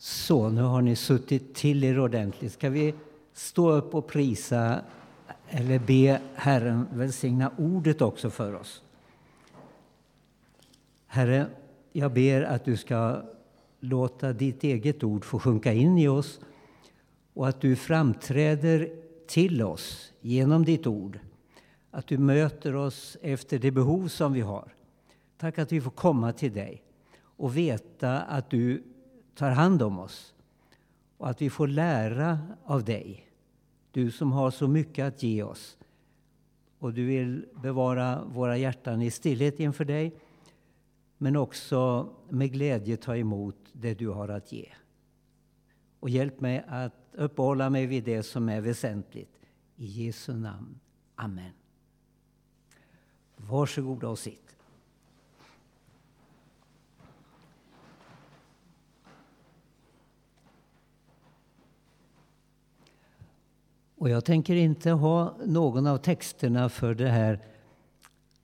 Så, nu har ni suttit till er ordentligt. Ska vi stå upp och prisa eller be Herren välsigna ordet också för oss? Herre, jag ber att du ska låta ditt eget ord få sjunka in i oss och att du framträder till oss genom ditt ord. Att du möter oss efter det behov som vi har. Tack att vi får komma till dig och veta att du tar hand om oss och att vi får lära av dig. Du som har så mycket att ge oss. Och du vill bevara våra hjärtan i stillhet inför dig men också med glädje ta emot det du har att ge. Och hjälp mig att uppehålla mig vid det som är väsentligt. I Jesu namn. Amen. Varsågoda och sitt. Och jag tänker inte ha någon av texterna för den här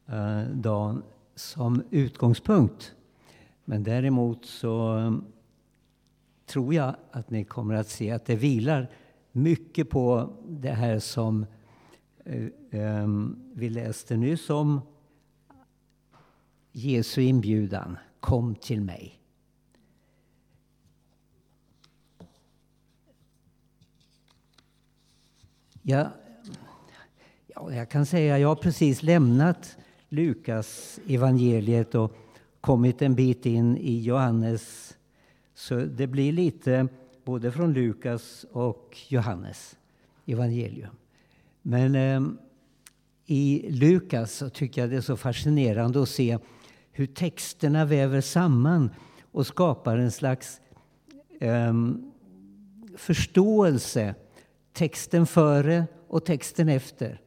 eh, dagen som utgångspunkt. Men däremot så eh, tror jag att ni kommer att se att det vilar mycket på det här som eh, eh vi läste nyss om. Jesu inbjudan, kom till mig. Jag, ja, jag kan säga jag har precis lämnat Lukas evangeliet och kommit en bit in i Johannes. Så det blir lite både från Lukas och Johannes evangelium. Men eh, i Lukas så tycker jag det är så fascinerande att se hur texterna väver samman och skapar en slags eh, förståelse texten före och texten efter.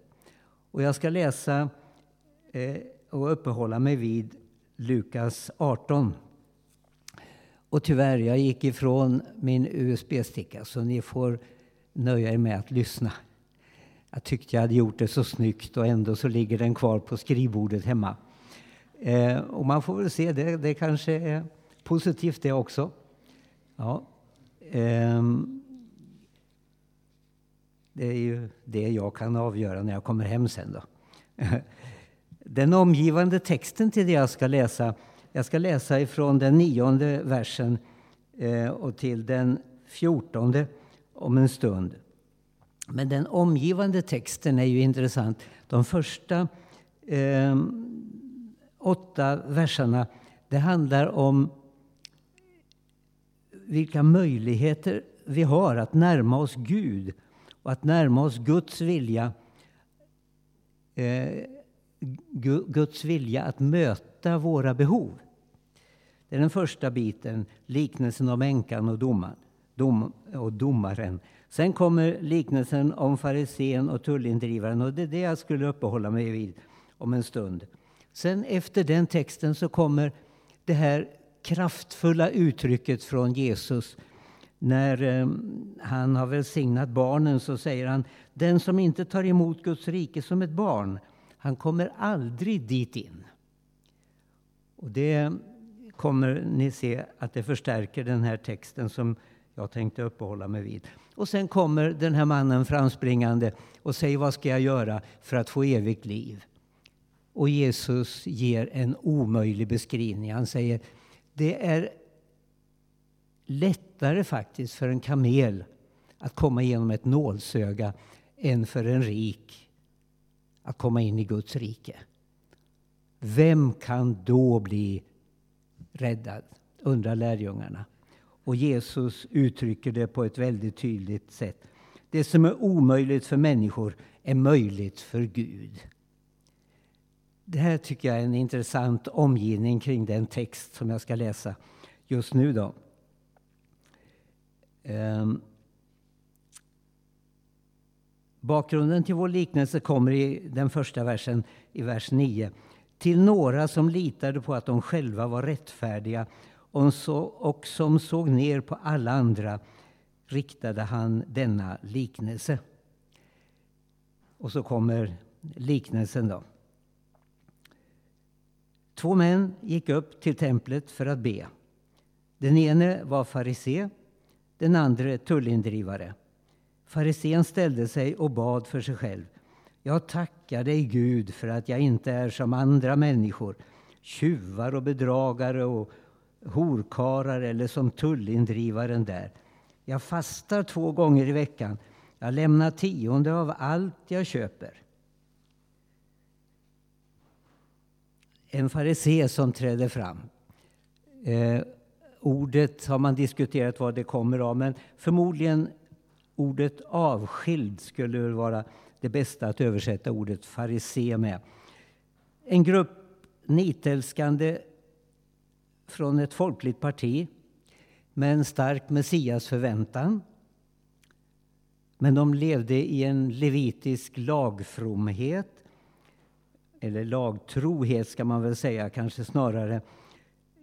Och jag ska läsa eh, och uppehålla mig vid Lukas 18. Och tyvärr, jag gick ifrån min USB-sticka så ni får nöja er med att lyssna. Jag tyckte jag hade gjort det så snyggt och ändå så ligger den kvar på skrivbordet hemma. Eh, och man får väl se, det, det kanske är positivt det också. Ja. Eh, det är ju det jag kan avgöra när jag kommer hem sen. Då. Den omgivande texten till det jag ska läsa, jag ska läsa ifrån den nionde versen eh, och till den fjortonde om en stund. Men den omgivande texten är ju intressant. De första eh, åtta verserna, det handlar om vilka möjligheter vi har att närma oss Gud och att närma oss Guds vilja. Eh, Guds vilja att möta våra behov. Det är den första biten, liknelsen om änkan och, domaren, dom, och domaren. Sen kommer liknelsen om farisén och tullindrivaren och det är det jag skulle uppehålla mig vid om en stund. Sen efter den texten så kommer det här kraftfulla uttrycket från Jesus när eh, han har välsignat barnen så säger han den som inte tar emot Guds rike som ett barn, han kommer aldrig dit in. Och det kommer ni se att det förstärker den här texten som jag tänkte uppehålla mig vid. Och sen kommer den här mannen framspringande och säger vad ska jag göra för att få evigt liv? Och Jesus ger en omöjlig beskrivning. Han säger det är lättare faktiskt för en kamel att komma igenom ett nålsöga än för en rik att komma in i Guds rike. Vem kan då bli räddad? undrar lärjungarna. Och Jesus uttrycker det på ett väldigt tydligt sätt. Det som är omöjligt för människor är möjligt för Gud. Det här tycker jag är en intressant omgivning kring den text som jag ska läsa just nu. Då. Ehm, bakgrunden till vår liknelse kommer i den första versen, i vers 9. Till några som litade på att de själva var rättfärdiga och, som såg ner på alla andra riktade han denna liknelse. Och så kommer liknelsen då. Två män gick upp till templet för att be. Den ene var farisé den andra tullindrivare. Farisén ställde sig och bad för sig själv. Jag tackar dig Gud för att jag inte är som andra människor, tjuvar och bedragare och horkarar eller som tullindrivaren där. Jag fastar två gånger i veckan. Jag lämnar tionde av allt jag köper. En farisé som trädde fram. Eh, Ordet har man diskuterat vad det kommer av, men förmodligen ordet avskild skulle vara det bästa att översätta ordet farisé med. En grupp nitälskande från ett folkligt parti med en stark Messiasförväntan. Men de levde i en levitisk lagfromhet, eller lagtrohet ska man väl säga, kanske snarare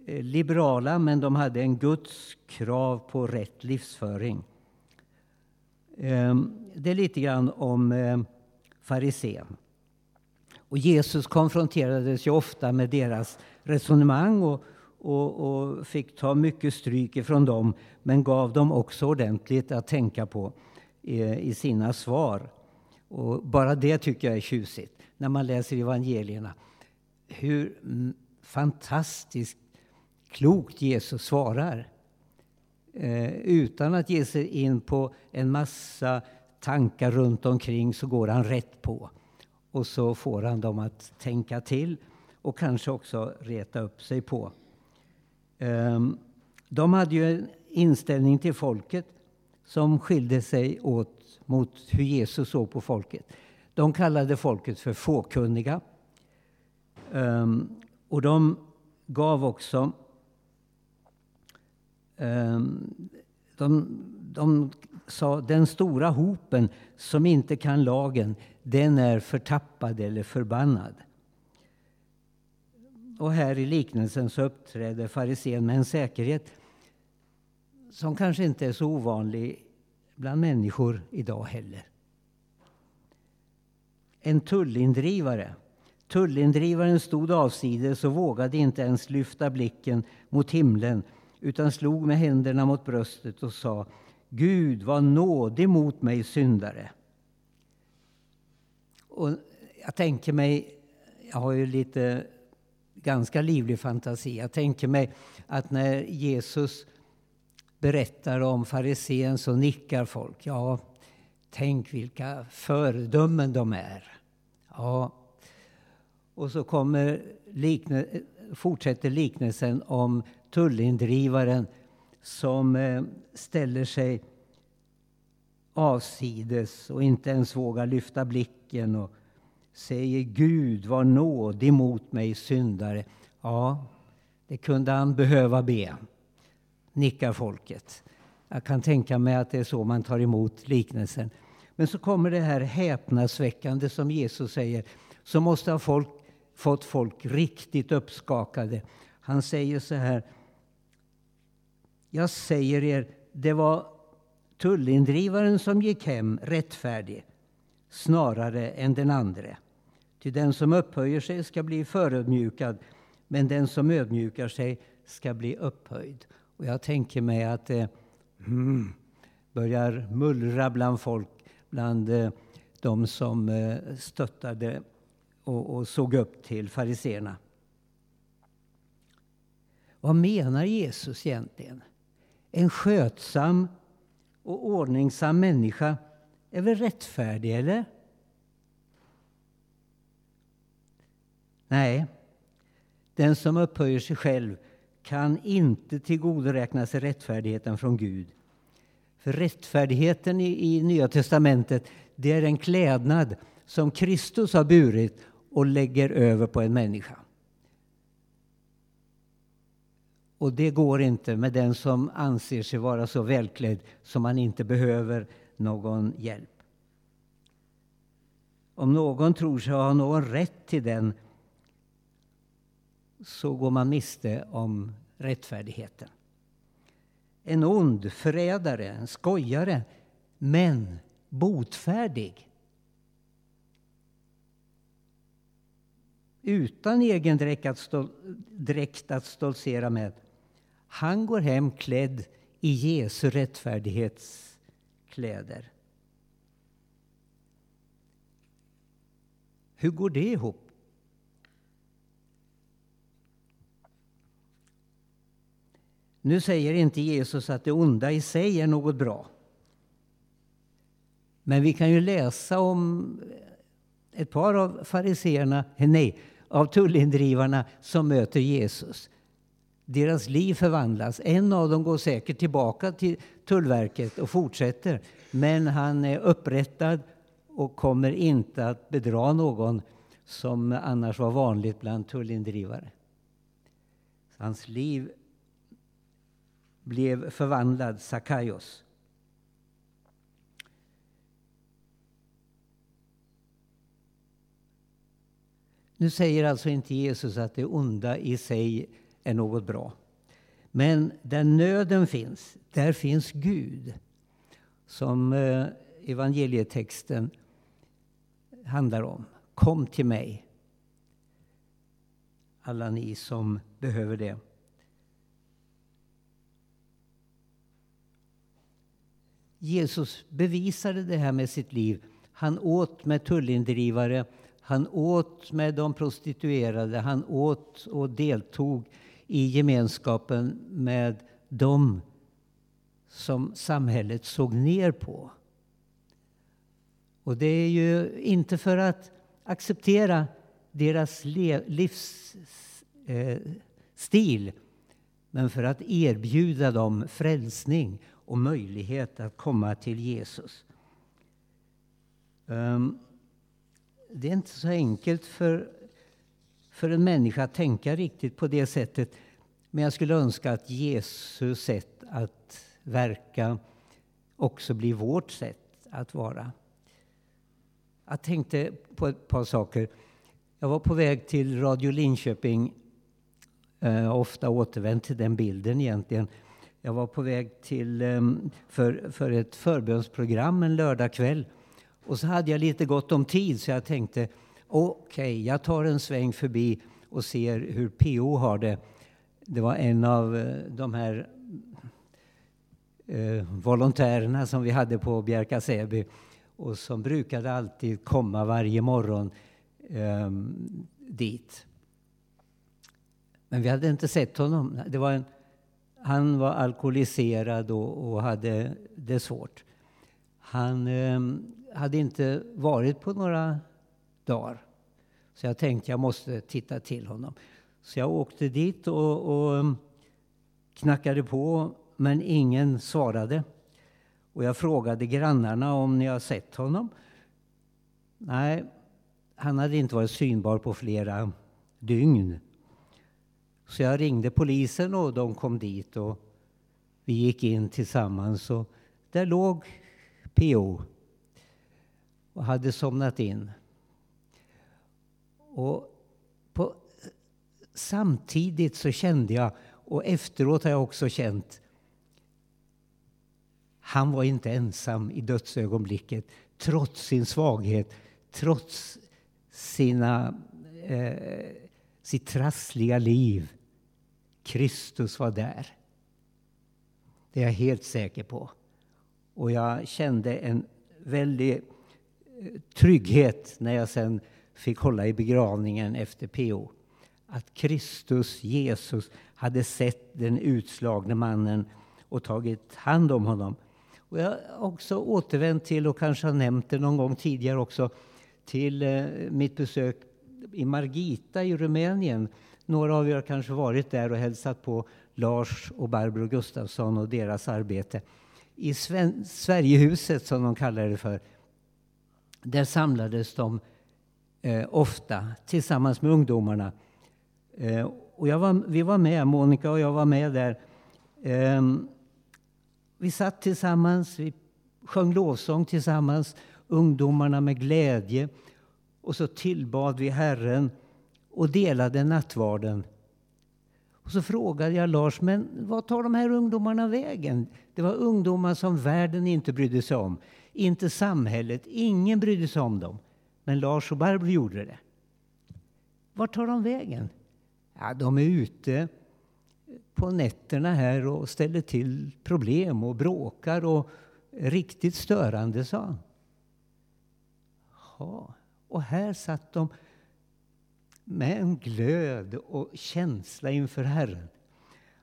Eh, liberala, men de hade en Guds krav på rätt livsföring. Ehm, det är lite grann om eh, farisén. Och Jesus konfronterades ju ofta med deras resonemang och, och, och, fick ta mycket stryk ifrån dem men gav dem också ordentligt att tänka på i, i sina svar. Och bara det tycker jag är tjusigt när man läser evangelierna. Hur fantastiskt klokt Jesus svarar. Eh, utan att ge sig in på en massa tankar runt omkring så går han rätt på. Och så får han dem att tänka till och kanske också reta upp sig på. Eh, de hade ju en inställning till folket som skilde sig åt mot hur Jesus såg på folket. De kallade folket för fåkunniga. Eh, och de gav också Ehm, de, de sa den stora hopen som inte kan lagen, den är förtappad eller förbannad. Och här i liknelsen så uppträder farisén med en säkerhet som kanske inte är så ovanlig bland människor idag heller. En tullindrivare. Tullindrivaren stod avsides och vågade inte ens lyfta blicken mot himlen utan slog med händerna mot bröstet och sa Gud, var nådig mot mig syndare. Och jag tänker mig, jag har ju lite ganska livlig fantasi. Jag tänker mig att när Jesus berättar om farisén så nickar folk. Ja, tänk vilka föredömen de är. Ja. Och så kommer liknelsen fortsätter liknelsen om tullindrivaren som eh, ställer sig avsides och inte ens vågar lyfta blicken och säger Gud var nådig mot mig syndare. Ja, det kunde han behöva be, nickar folket. Jag kan tänka mig att det är så man tar emot liknelsen. Men så kommer det här häpnadsväckande som Jesus säger, så måste ha folk, fått folk riktigt uppskakade. Han säger så här, jag säger er, det var tullindrivaren som gick hem rättfärdig snarare än den andre. Ty den som upphöjer sig ska bli förödmjukad, men den som ödmjukar sig ska bli upphöjd. Och jag tänker mig att det mm, börjar mullra bland folk, bland eh, de som eh, stöttade och, och såg upp till fariseerna. Vad menar Jesus egentligen? En skötsam och ordningsam människa är väl rättfärdig, eller? Nej, den som upphöjer sig själv kan inte tillgodoräkna sig rättfärdigheten från Gud. För rättfärdigheten i, i Nya testamentet det är en klädnad som Kristus har burit och lägger över på en människa. Och det går inte med den som anser sig vara så välklädd som man inte behöver någon hjälp. Om någon tror sig ha någon rätt till den så går man miste om rättfärdigheten. En ond förrädare, en skojare, men botfärdig. Utan egen dräkt att, stol dräkt att stoltsera med han går hem klädd i Jesu rättfärdighetskläder. Hur går det ihop? Nu säger inte Jesus att det onda i sig är något bra. Men vi kan ju läsa om ett par av fariseerna, nej, av tullindrivarna som möter Jesus. Deras liv förvandlas. En av dem går säkert tillbaka till Tullverket och fortsätter. Men han är upprättad och kommer inte att bedra någon som annars var vanligt bland tullindrivare. Hans liv blev förvandlad, Sakaios. Nu säger alltså inte Jesus att det onda i sig är något bra. Men där nöden finns, där finns Gud. Som eh, evangelietexten handlar om. Kom till mig, alla ni som behöver det. Jesus bevisade det här med sitt liv. Han åt med tullindrivare, han åt med de prostituerade, han åt och deltog i gemenskapen med dem som samhället såg ner på. Och det är ju inte för att acceptera deras livsstil eh, men för att erbjuda dem frälsning och möjlighet att komma till Jesus. Ehm, det är inte så enkelt för, för en människa att tänka riktigt på det sättet. Men jag skulle önska att Jesus sätt att verka också blir vårt sätt att vara. Jag tänkte på ett par saker. Jag var på väg till Radio Linköping. Jag har ofta återvänt till den bilden egentligen. Jag var på väg till, ehm, för, för ett förbönsprogram en lördagkväll. Och så hade jag lite gott om tid så jag tänkte okej, okay, jag tar en sväng förbi och ser hur PO har det. Det var en av eh, de här eh, volontärerna som vi hade på Bjärka Säby och som brukade alltid komma varje morgon eh, dit. Men vi hade inte sett honom. Det var en, han var alkoholiserad och, och hade det svårt. Han eh, hade inte varit på några dagar. Så jag tänkte jag måste titta till honom. Så jag åkte dit och, och um, knackade på, men ingen svarade. Och jag frågade grannarna om ni har sett honom. Nej, han hade inte varit synbar på flera dygn. Så jag ringde polisen och de kom dit och vi gick in tillsammans. Och där låg PO och hade somnat in. Och på, samtidigt så kände jag, och efteråt har jag också känt, han var inte ensam i dödsögonblicket, trots sin svaghet, trots sina, eh, sitt trassliga liv. Kristus var där. Det är jag helt säker på. Och jag kände en väldig trygghet när jag sen fick hålla i begravningen efter PO. Att Kristus, Jesus, hade sett den utslagne mannen och tagit hand om honom. Och jag har också återvänt till, och kanske har nämnt det någon gång tidigare också, till eh, mitt besök i Margita i Rumänien. Några av er har kanske varit där och hälsat på Lars och Barbro Gustafsson och deras arbete. I Sven Sverigehuset, som de kallar det för, där samlades de eh, ofta tillsammans med ungdomarna. Eh, och jag var, vi var med, Monica och jag var med där. Eh, vi satt tillsammans, vi sjöng lovsång tillsammans, ungdomarna med glädje. Och så tillbad vi Herren och delade nattvarden. Och så frågade jag Lars, men vad tar de här ungdomarna vägen? Det var ungdomar som världen inte brydde sig om. Inte samhället, ingen brydde sig om dem. Men Lars och Barbro gjorde det. Vart tar de vägen? Ja, de är ute på nätterna här och ställer till problem och bråkar och är riktigt störande, sa han. Ja, och här satt de med en glöd och känsla inför Herren.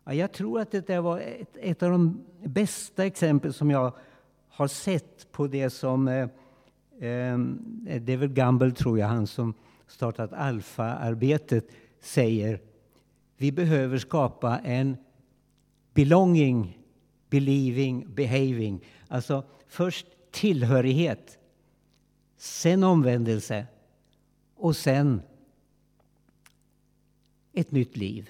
Ja, jag tror att det där var ett, ett, av de bästa exempel som jag har sett på det som eh, eh, det är väl Gamble, tror jag, han som startat Alfa-arbetet, säger vi behöver skapa en belonging, believing, behaving. Alltså först tillhörighet, sen omvändelse och sen ett nytt liv.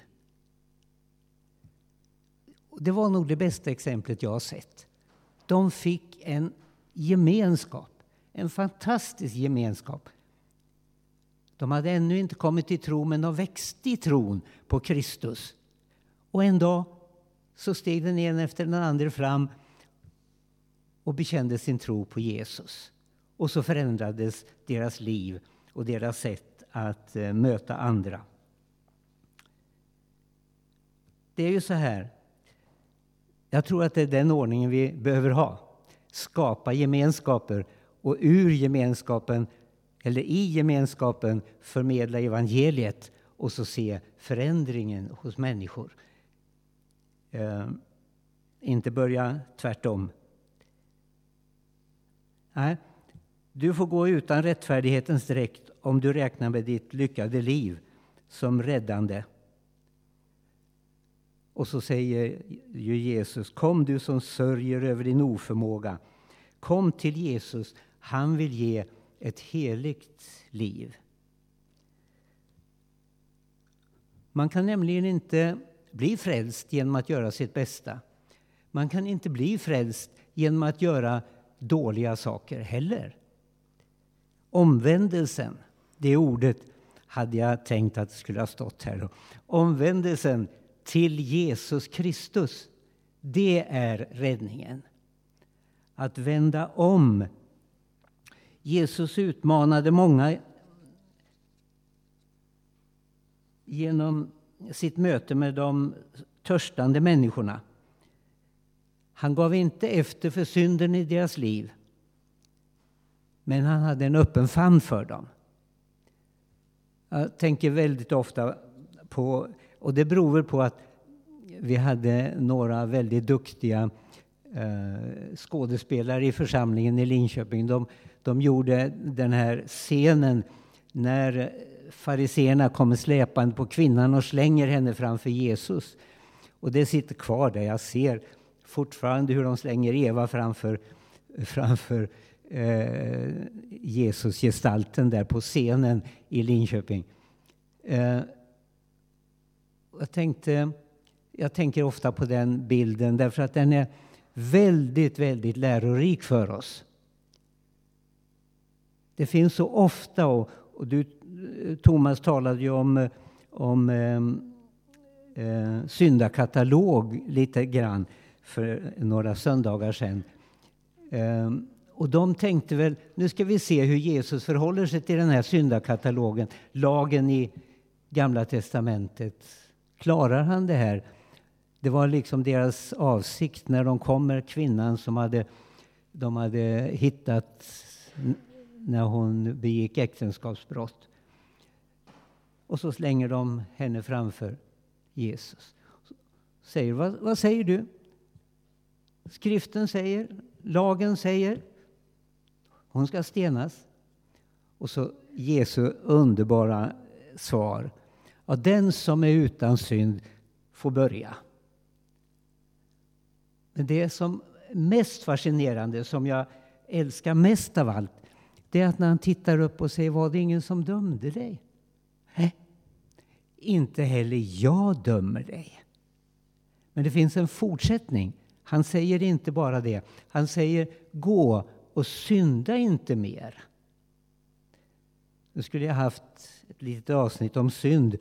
Det var nog det bästa exemplet jag har sett. De fick en gemenskap, en fantastisk gemenskap. De hade ännu inte kommit till tro, men de växte i tron på Kristus. Och en dag så steg den ene efter den andra fram och bekände sin tro på Jesus. Och så förändrades deras liv och deras sätt att eh, möta andra. Det är ju så här. Jag tror att det är den ordningen vi behöver ha. Skapa gemenskaper och ur gemenskapen, eller i gemenskapen, förmedla evangeliet och så se förändringen hos människor. Eh, inte börja tvärtom. Nej, du får gå utan rättfärdighetens dräkt om du räknar med ditt lyckade liv som räddande. Och så säger ju Jesus, kom du som sörjer över din oförmåga. Kom till Jesus, han vill ge ett heligt liv. Man kan nämligen inte bli frälst genom att göra sitt bästa. Man kan inte bli frälst genom att göra dåliga saker heller. Omvändelsen, det ordet hade jag tänkt att det skulle ha stått här. Omvändelsen till Jesus Kristus, det är räddningen. Att vända om. Jesus utmanade många genom sitt möte med de törstande människorna. Han gav inte efter för synden i deras liv. Men han hade en öppen famn för dem. Jag tänker väldigt ofta på, och det beror väl på att vi hade några väldigt duktiga eh, skådespelare i församlingen i Linköping. De, de gjorde den här scenen när fariseerna kommer släpande på kvinnan och slänger henne framför Jesus. Och det sitter kvar där. Jag ser fortfarande hur de slänger Eva framför, framför eh, Jesus-gestalten där på scenen i Linköping. Eh, jag, tänkte, jag tänker ofta på den bilden därför att den är väldigt, väldigt lärorik för oss. Det finns så ofta, och, och du Thomas talade ju om, om eh, eh, syndakatalog lite grann för några söndagar sedan. Eh, och de tänkte väl, nu ska vi se hur Jesus förhåller sig till den här syndakatalogen, lagen i Gamla testamentet. Klarar han det här? Det var liksom deras avsikt när de kommer, kvinnan som hade, de hade hittat när hon begick äktenskapsbrott. Och så slänger de henne framför Jesus. Säger, vad, vad säger du? Skriften säger, lagen säger, hon ska stenas. Och så Jesu underbara svar. Ja, den som är utan synd får börja. Men det som är mest fascinerande, som jag älskar mest av allt, det är att när han tittar upp och säger, var det ingen som dömde dig? Nej, inte heller jag dömer dig. Men det finns en fortsättning. Han säger inte bara det. Han säger gå och synda inte mer. Nu skulle jag haft ett litet avsnitt om synd,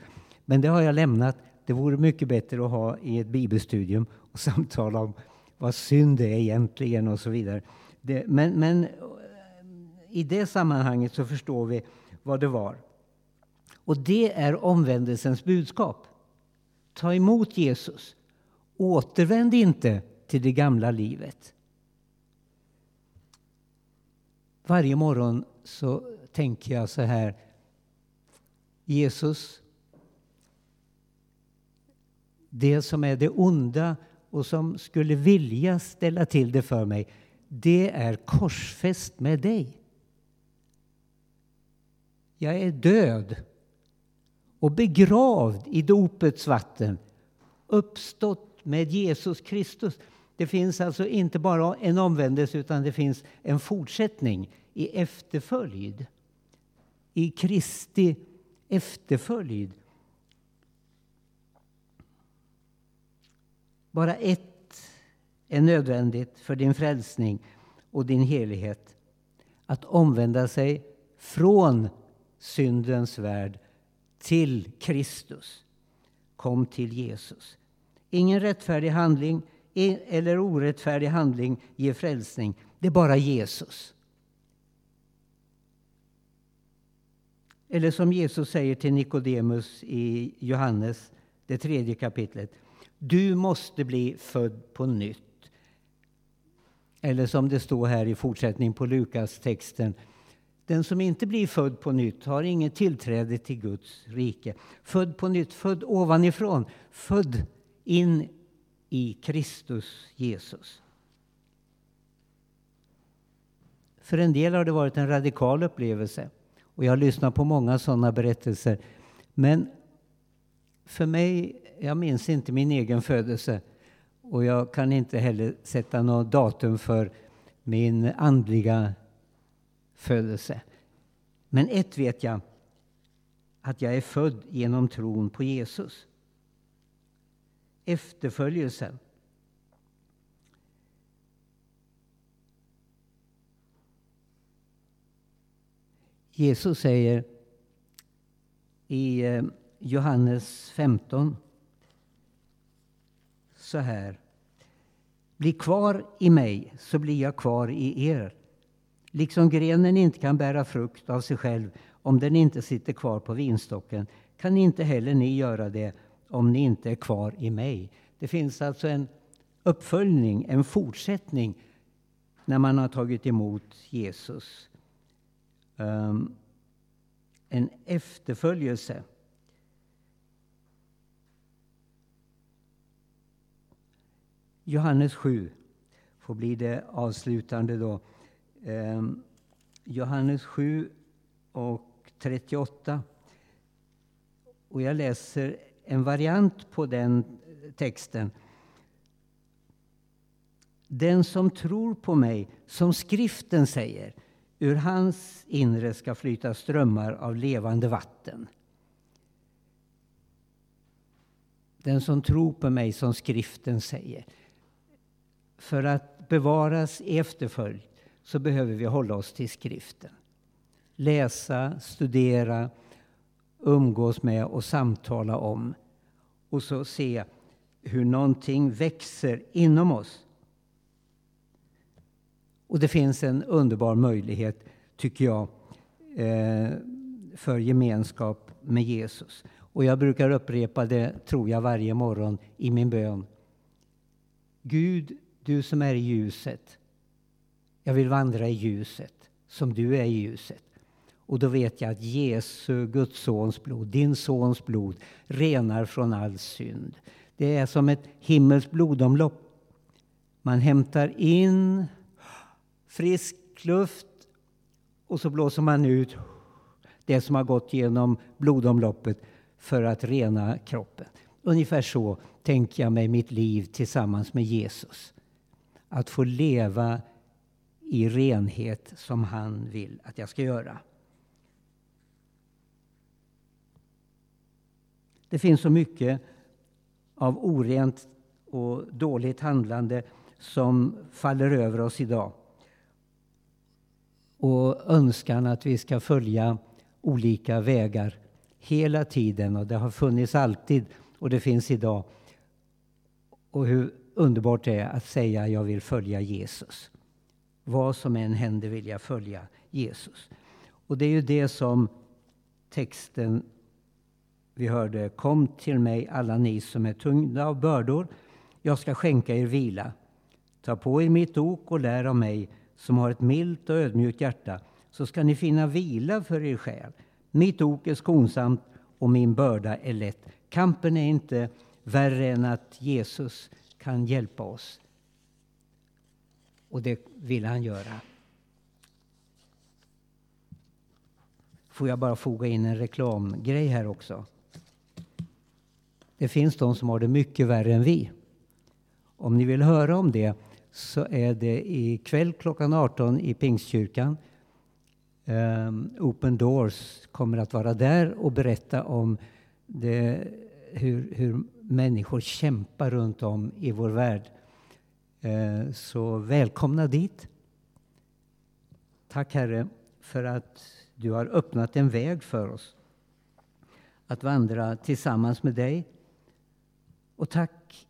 men det har jag lämnat. Det vore mycket bättre att ha i ett bibelstudium och samtala om vad synd är egentligen och så vidare. Det, men, men eh, i det sammanhanget så förstår vi vad det var. Och det är omvändelsens budskap. Ta emot Jesus Återvänd inte till det gamla livet. Varje morgon så tänker jag så här. Jesus, det som är det onda och som skulle vilja ställa till det för mig, det är korsfäst med dig. Jag är död och begravd i dopets vatten, uppstått med Jesus Kristus. Det finns alltså inte bara en omvändelse utan det finns en fortsättning i efterföljd. I Kristi efterföljd. Bara ett är nödvändigt för din frälsning och din helighet. Att omvända sig från syndens värld till Kristus. Kom till Jesus. Ingen rättfärdig handling eller orättfärdig handling ger frälsning. Det är bara Jesus. Eller som Jesus säger till Nikodemus i Johannes, det tredje kapitlet. Du måste bli född på nytt. Eller som det står här i fortsättningen på Lukas texten. Den som inte blir född på nytt har inget tillträde till Guds rike. Född på nytt, född ovanifrån, född in i Kristus Jesus. För en del har det varit en radikal upplevelse. Och jag har lyssnat på många sådana berättelser. Men för mig, jag minns inte min egen födelse. Och jag kan inte heller sätta något datum för min andliga födelse. Men ett vet jag, att jag är född genom tron på Jesus. Efterföljelsen. Jesus säger i eh, Johannes 15 så här. Bli kvar i mig, så blir jag kvar i er. Liksom grenen inte kan bära frukt av sig själv om den inte sitter kvar på vinstocken kan inte heller ni göra det om ni inte är kvar i mig. Det finns alltså en uppföljning, en fortsättning när man har tagit emot Jesus. Um, en efterföljelse. Johannes 7 får bli det avslutande då. Eh, Johannes 7 och 38. Och jag läser en variant på den texten. Den som tror på mig, som skriften säger, ur hans inre ska flyta strömmar av levande vatten. Den som tror på mig, som skriften säger. För att bevaras i efterföljd så behöver vi hålla oss till skriften. Läsa, studera, umgås med och samtala om. Och så se hur någonting växer inom oss. Och det finns en underbar möjlighet, tycker jag, eh, för gemenskap med Jesus. Och jag brukar upprepa det, tror jag, varje morgon i min bön. Gud, du som är i ljuset. Jag vill vandra i ljuset, som du är i ljuset. Och då vet jag att Jesu, Guds sons blod, din sons blod, renar från all synd. Det är som ett himmelskt blodomlopp. Man hämtar in frisk luft och så blåser man ut det som har gått genom blodomloppet för att rena kroppen. Ungefär så tänker jag mig mitt liv tillsammans med Jesus. Att få leva i renhet som han vill att jag ska göra. Det finns så mycket av orent och dåligt handlande som faller över oss idag. Och önskan att vi ska följa olika vägar hela tiden. Och det har funnits alltid och det finns idag. Och hur underbart det är att säga jag vill följa Jesus. Vad som än händer vill jag följa Jesus. Och det är ju det som texten vi hörde. Kom till mig alla ni som är tyngda av bördor. Jag ska skänka er vila. Ta på er mitt ok och lär av mig som har ett milt och ödmjukt hjärta så ska ni finna vila för er själ. Mitt ok är skonsamt och min börda är lätt. Kampen är inte värre än att Jesus kan hjälpa oss. Och det vill han göra. Får jag bara foga in en reklamgrej här också. Det finns de som har det mycket värre än vi. Om ni vill höra om det så är det ikväll klockan 18 i Pingstkyrkan. Um, Open Doors kommer att vara där och berätta om det, hur, hur människor kämpar runt om i vår värld. Eh, så välkomna dit. Tack Herre för att du har öppnat en väg för oss att vandra tillsammans med dig. Och tack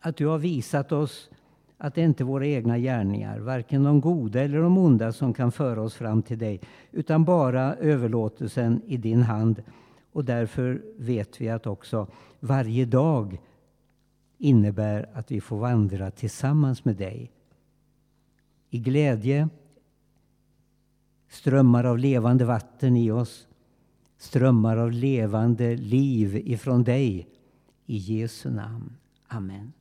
att du har visat oss att det inte är våra egna gärningar, varken de goda eller de onda, som kan föra oss fram till dig, utan bara överlåtelsen i din hand. Och därför vet vi att också varje dag innebär att vi får vandra tillsammans med dig. I glädje, strömmar av levande vatten i oss, strömmar av levande liv ifrån dig. I Jesu namn. Amen.